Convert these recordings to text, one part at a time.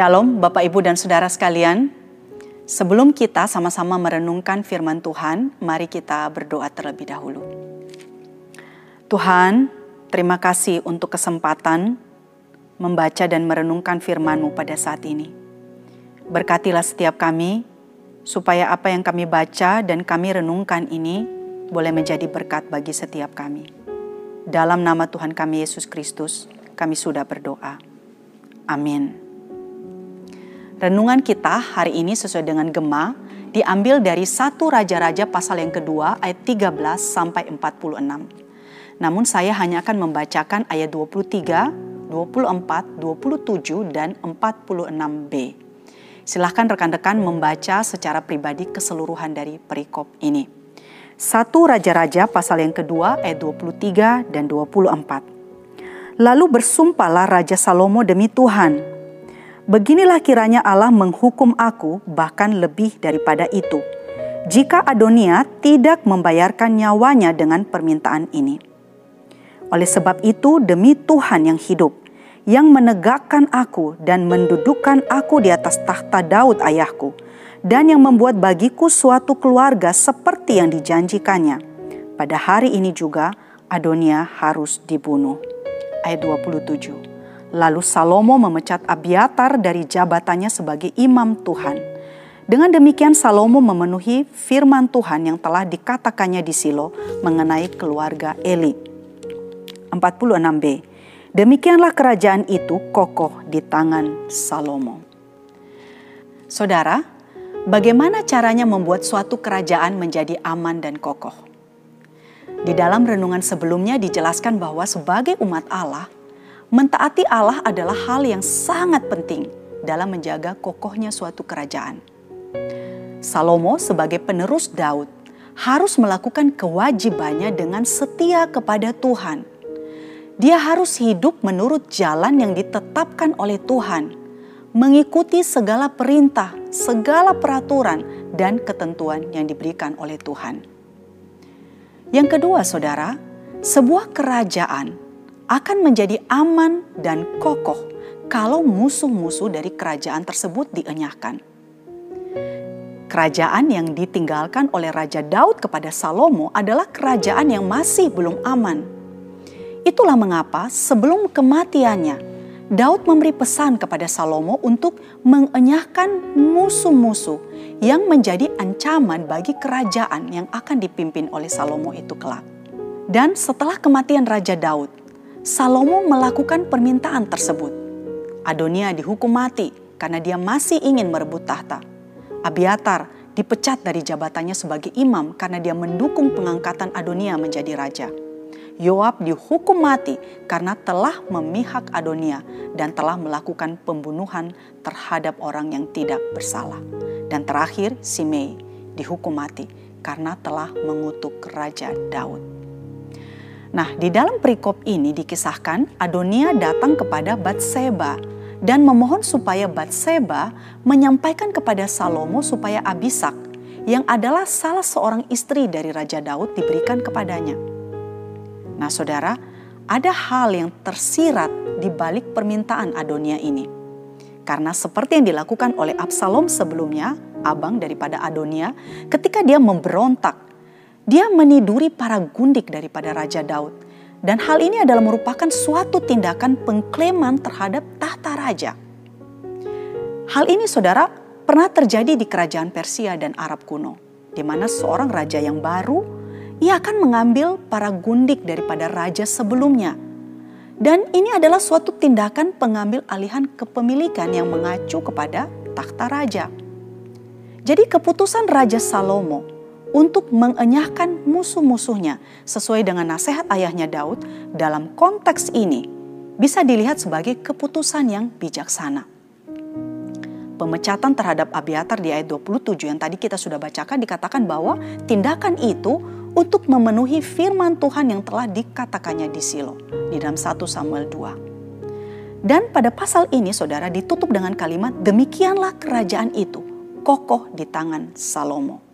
Shalom Bapak Ibu dan Saudara sekalian. Sebelum kita sama-sama merenungkan firman Tuhan, mari kita berdoa terlebih dahulu. Tuhan, terima kasih untuk kesempatan membaca dan merenungkan firman-Mu pada saat ini. Berkatilah setiap kami, supaya apa yang kami baca dan kami renungkan ini boleh menjadi berkat bagi setiap kami. Dalam nama Tuhan kami Yesus Kristus, kami sudah berdoa. Amin. Renungan kita hari ini sesuai dengan Gema diambil dari satu Raja-Raja pasal yang kedua ayat 13 sampai 46. Namun saya hanya akan membacakan ayat 23, 24, 27, dan 46b. Silahkan rekan-rekan membaca secara pribadi keseluruhan dari perikop ini. Satu Raja-Raja pasal yang kedua ayat 23 dan 24. Lalu bersumpahlah Raja Salomo demi Tuhan, Beginilah kiranya Allah menghukum aku bahkan lebih daripada itu. Jika Adonia tidak membayarkan nyawanya dengan permintaan ini. Oleh sebab itu demi Tuhan yang hidup, yang menegakkan aku dan mendudukkan aku di atas tahta Daud ayahku, dan yang membuat bagiku suatu keluarga seperti yang dijanjikannya. Pada hari ini juga Adonia harus dibunuh ayat 27. Lalu Salomo memecat Abiatar dari jabatannya sebagai imam Tuhan. Dengan demikian Salomo memenuhi firman Tuhan yang telah dikatakannya di Silo mengenai keluarga Eli. 46b. Demikianlah kerajaan itu kokoh di tangan Salomo. Saudara, bagaimana caranya membuat suatu kerajaan menjadi aman dan kokoh? Di dalam renungan sebelumnya dijelaskan bahwa sebagai umat Allah, mentaati Allah adalah hal yang sangat penting dalam menjaga kokohnya suatu kerajaan. Salomo sebagai penerus Daud harus melakukan kewajibannya dengan setia kepada Tuhan. Dia harus hidup menurut jalan yang ditetapkan oleh Tuhan, mengikuti segala perintah, segala peraturan, dan ketentuan yang diberikan oleh Tuhan. Yang kedua, saudara, sebuah kerajaan akan menjadi aman dan kokoh kalau musuh-musuh dari kerajaan tersebut dienyahkan. Kerajaan yang ditinggalkan oleh Raja Daud kepada Salomo adalah kerajaan yang masih belum aman. Itulah mengapa sebelum kematiannya, Daud memberi pesan kepada Salomo untuk mengenyahkan musuh-musuh yang menjadi ancaman bagi kerajaan yang akan dipimpin oleh Salomo itu kelak. Dan setelah kematian Raja Daud, Salomo melakukan permintaan tersebut. Adonia dihukum mati karena dia masih ingin merebut tahta. Abiatar dipecat dari jabatannya sebagai imam karena dia mendukung pengangkatan Adonia menjadi raja. Yoab dihukum mati karena telah memihak Adonia dan telah melakukan pembunuhan terhadap orang yang tidak bersalah. Dan terakhir Simei dihukum mati karena telah mengutuk Raja Daud. Nah, di dalam perikop ini dikisahkan Adonia datang kepada Batseba dan memohon supaya Batseba menyampaikan kepada Salomo supaya Abisak yang adalah salah seorang istri dari Raja Daud diberikan kepadanya. Nah, saudara, ada hal yang tersirat di balik permintaan Adonia ini. Karena seperti yang dilakukan oleh Absalom sebelumnya, abang daripada Adonia, ketika dia memberontak, dia meniduri para gundik daripada Raja Daud. Dan hal ini adalah merupakan suatu tindakan pengklaiman terhadap tahta raja. Hal ini saudara pernah terjadi di kerajaan Persia dan Arab kuno, di mana seorang raja yang baru ia akan mengambil para gundik daripada raja sebelumnya. Dan ini adalah suatu tindakan pengambil alihan kepemilikan yang mengacu kepada takhta raja. Jadi keputusan Raja Salomo untuk mengenyahkan musuh-musuhnya sesuai dengan nasihat ayahnya Daud dalam konteks ini bisa dilihat sebagai keputusan yang bijaksana. Pemecatan terhadap Abiatar di ayat 27 yang tadi kita sudah bacakan dikatakan bahwa tindakan itu untuk memenuhi firman Tuhan yang telah dikatakannya di Silo di dalam 1 Samuel 2. Dan pada pasal ini saudara ditutup dengan kalimat demikianlah kerajaan itu kokoh di tangan Salomo.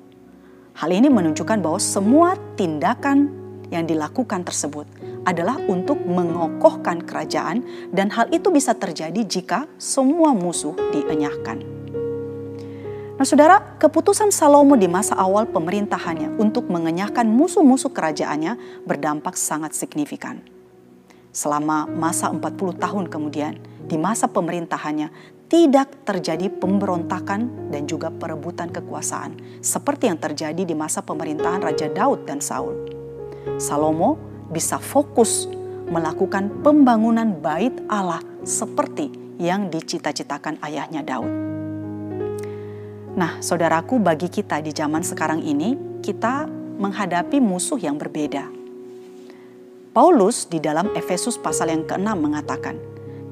Hal ini menunjukkan bahwa semua tindakan yang dilakukan tersebut adalah untuk mengokohkan kerajaan dan hal itu bisa terjadi jika semua musuh dienyahkan. Nah saudara, keputusan Salomo di masa awal pemerintahannya untuk mengenyahkan musuh-musuh kerajaannya berdampak sangat signifikan. Selama masa 40 tahun kemudian, di masa pemerintahannya tidak terjadi pemberontakan dan juga perebutan kekuasaan seperti yang terjadi di masa pemerintahan Raja Daud dan Saul. Salomo bisa fokus melakukan pembangunan bait Allah seperti yang dicita-citakan ayahnya Daud. Nah, saudaraku, bagi kita di zaman sekarang ini, kita menghadapi musuh yang berbeda. Paulus di dalam Efesus pasal yang ke-6 mengatakan,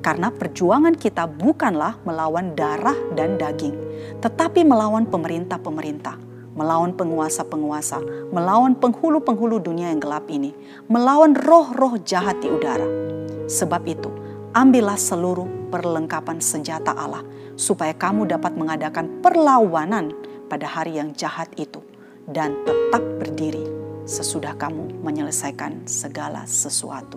karena perjuangan kita bukanlah melawan darah dan daging, tetapi melawan pemerintah-pemerintah, melawan penguasa-penguasa, melawan penghulu-penghulu dunia yang gelap ini, melawan roh-roh jahat di udara. Sebab itu, ambillah seluruh perlengkapan senjata Allah supaya kamu dapat mengadakan perlawanan pada hari yang jahat itu dan tetap berdiri sesudah kamu menyelesaikan segala sesuatu.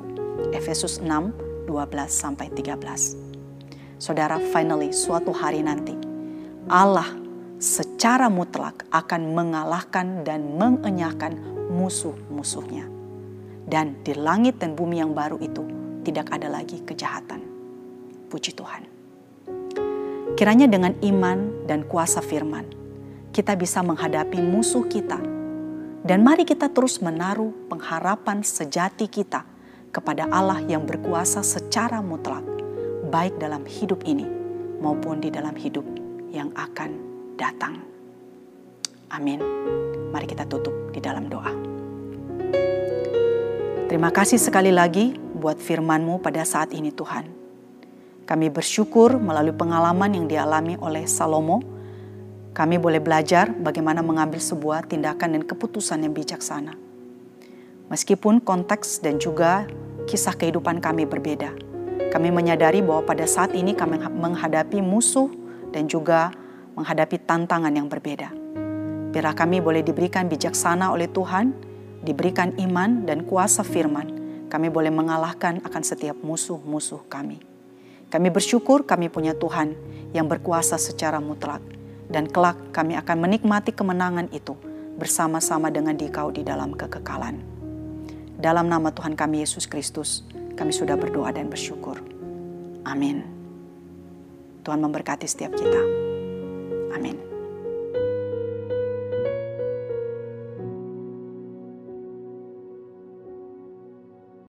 Efesus 6 12 sampai 13. Saudara, finally suatu hari nanti Allah secara mutlak akan mengalahkan dan mengenyahkan musuh-musuhnya. Dan di langit dan bumi yang baru itu tidak ada lagi kejahatan. Puji Tuhan. Kiranya dengan iman dan kuasa firman, kita bisa menghadapi musuh kita. Dan mari kita terus menaruh pengharapan sejati kita kepada Allah yang berkuasa secara mutlak, baik dalam hidup ini maupun di dalam hidup yang akan datang. Amin. Mari kita tutup di dalam doa. Terima kasih sekali lagi buat firman-Mu pada saat ini Tuhan. Kami bersyukur melalui pengalaman yang dialami oleh Salomo, kami boleh belajar bagaimana mengambil sebuah tindakan dan keputusan yang bijaksana. Meskipun konteks dan juga kisah kehidupan kami berbeda, kami menyadari bahwa pada saat ini kami menghadapi musuh dan juga menghadapi tantangan yang berbeda. Biarlah kami boleh diberikan bijaksana oleh Tuhan, diberikan iman dan kuasa firman, kami boleh mengalahkan akan setiap musuh-musuh kami. Kami bersyukur kami punya Tuhan yang berkuasa secara mutlak. Dan kelak kami akan menikmati kemenangan itu bersama-sama dengan dikau di dalam kekekalan. Dalam nama Tuhan kami Yesus Kristus, kami sudah berdoa dan bersyukur. Amin. Tuhan memberkati setiap kita. Amin.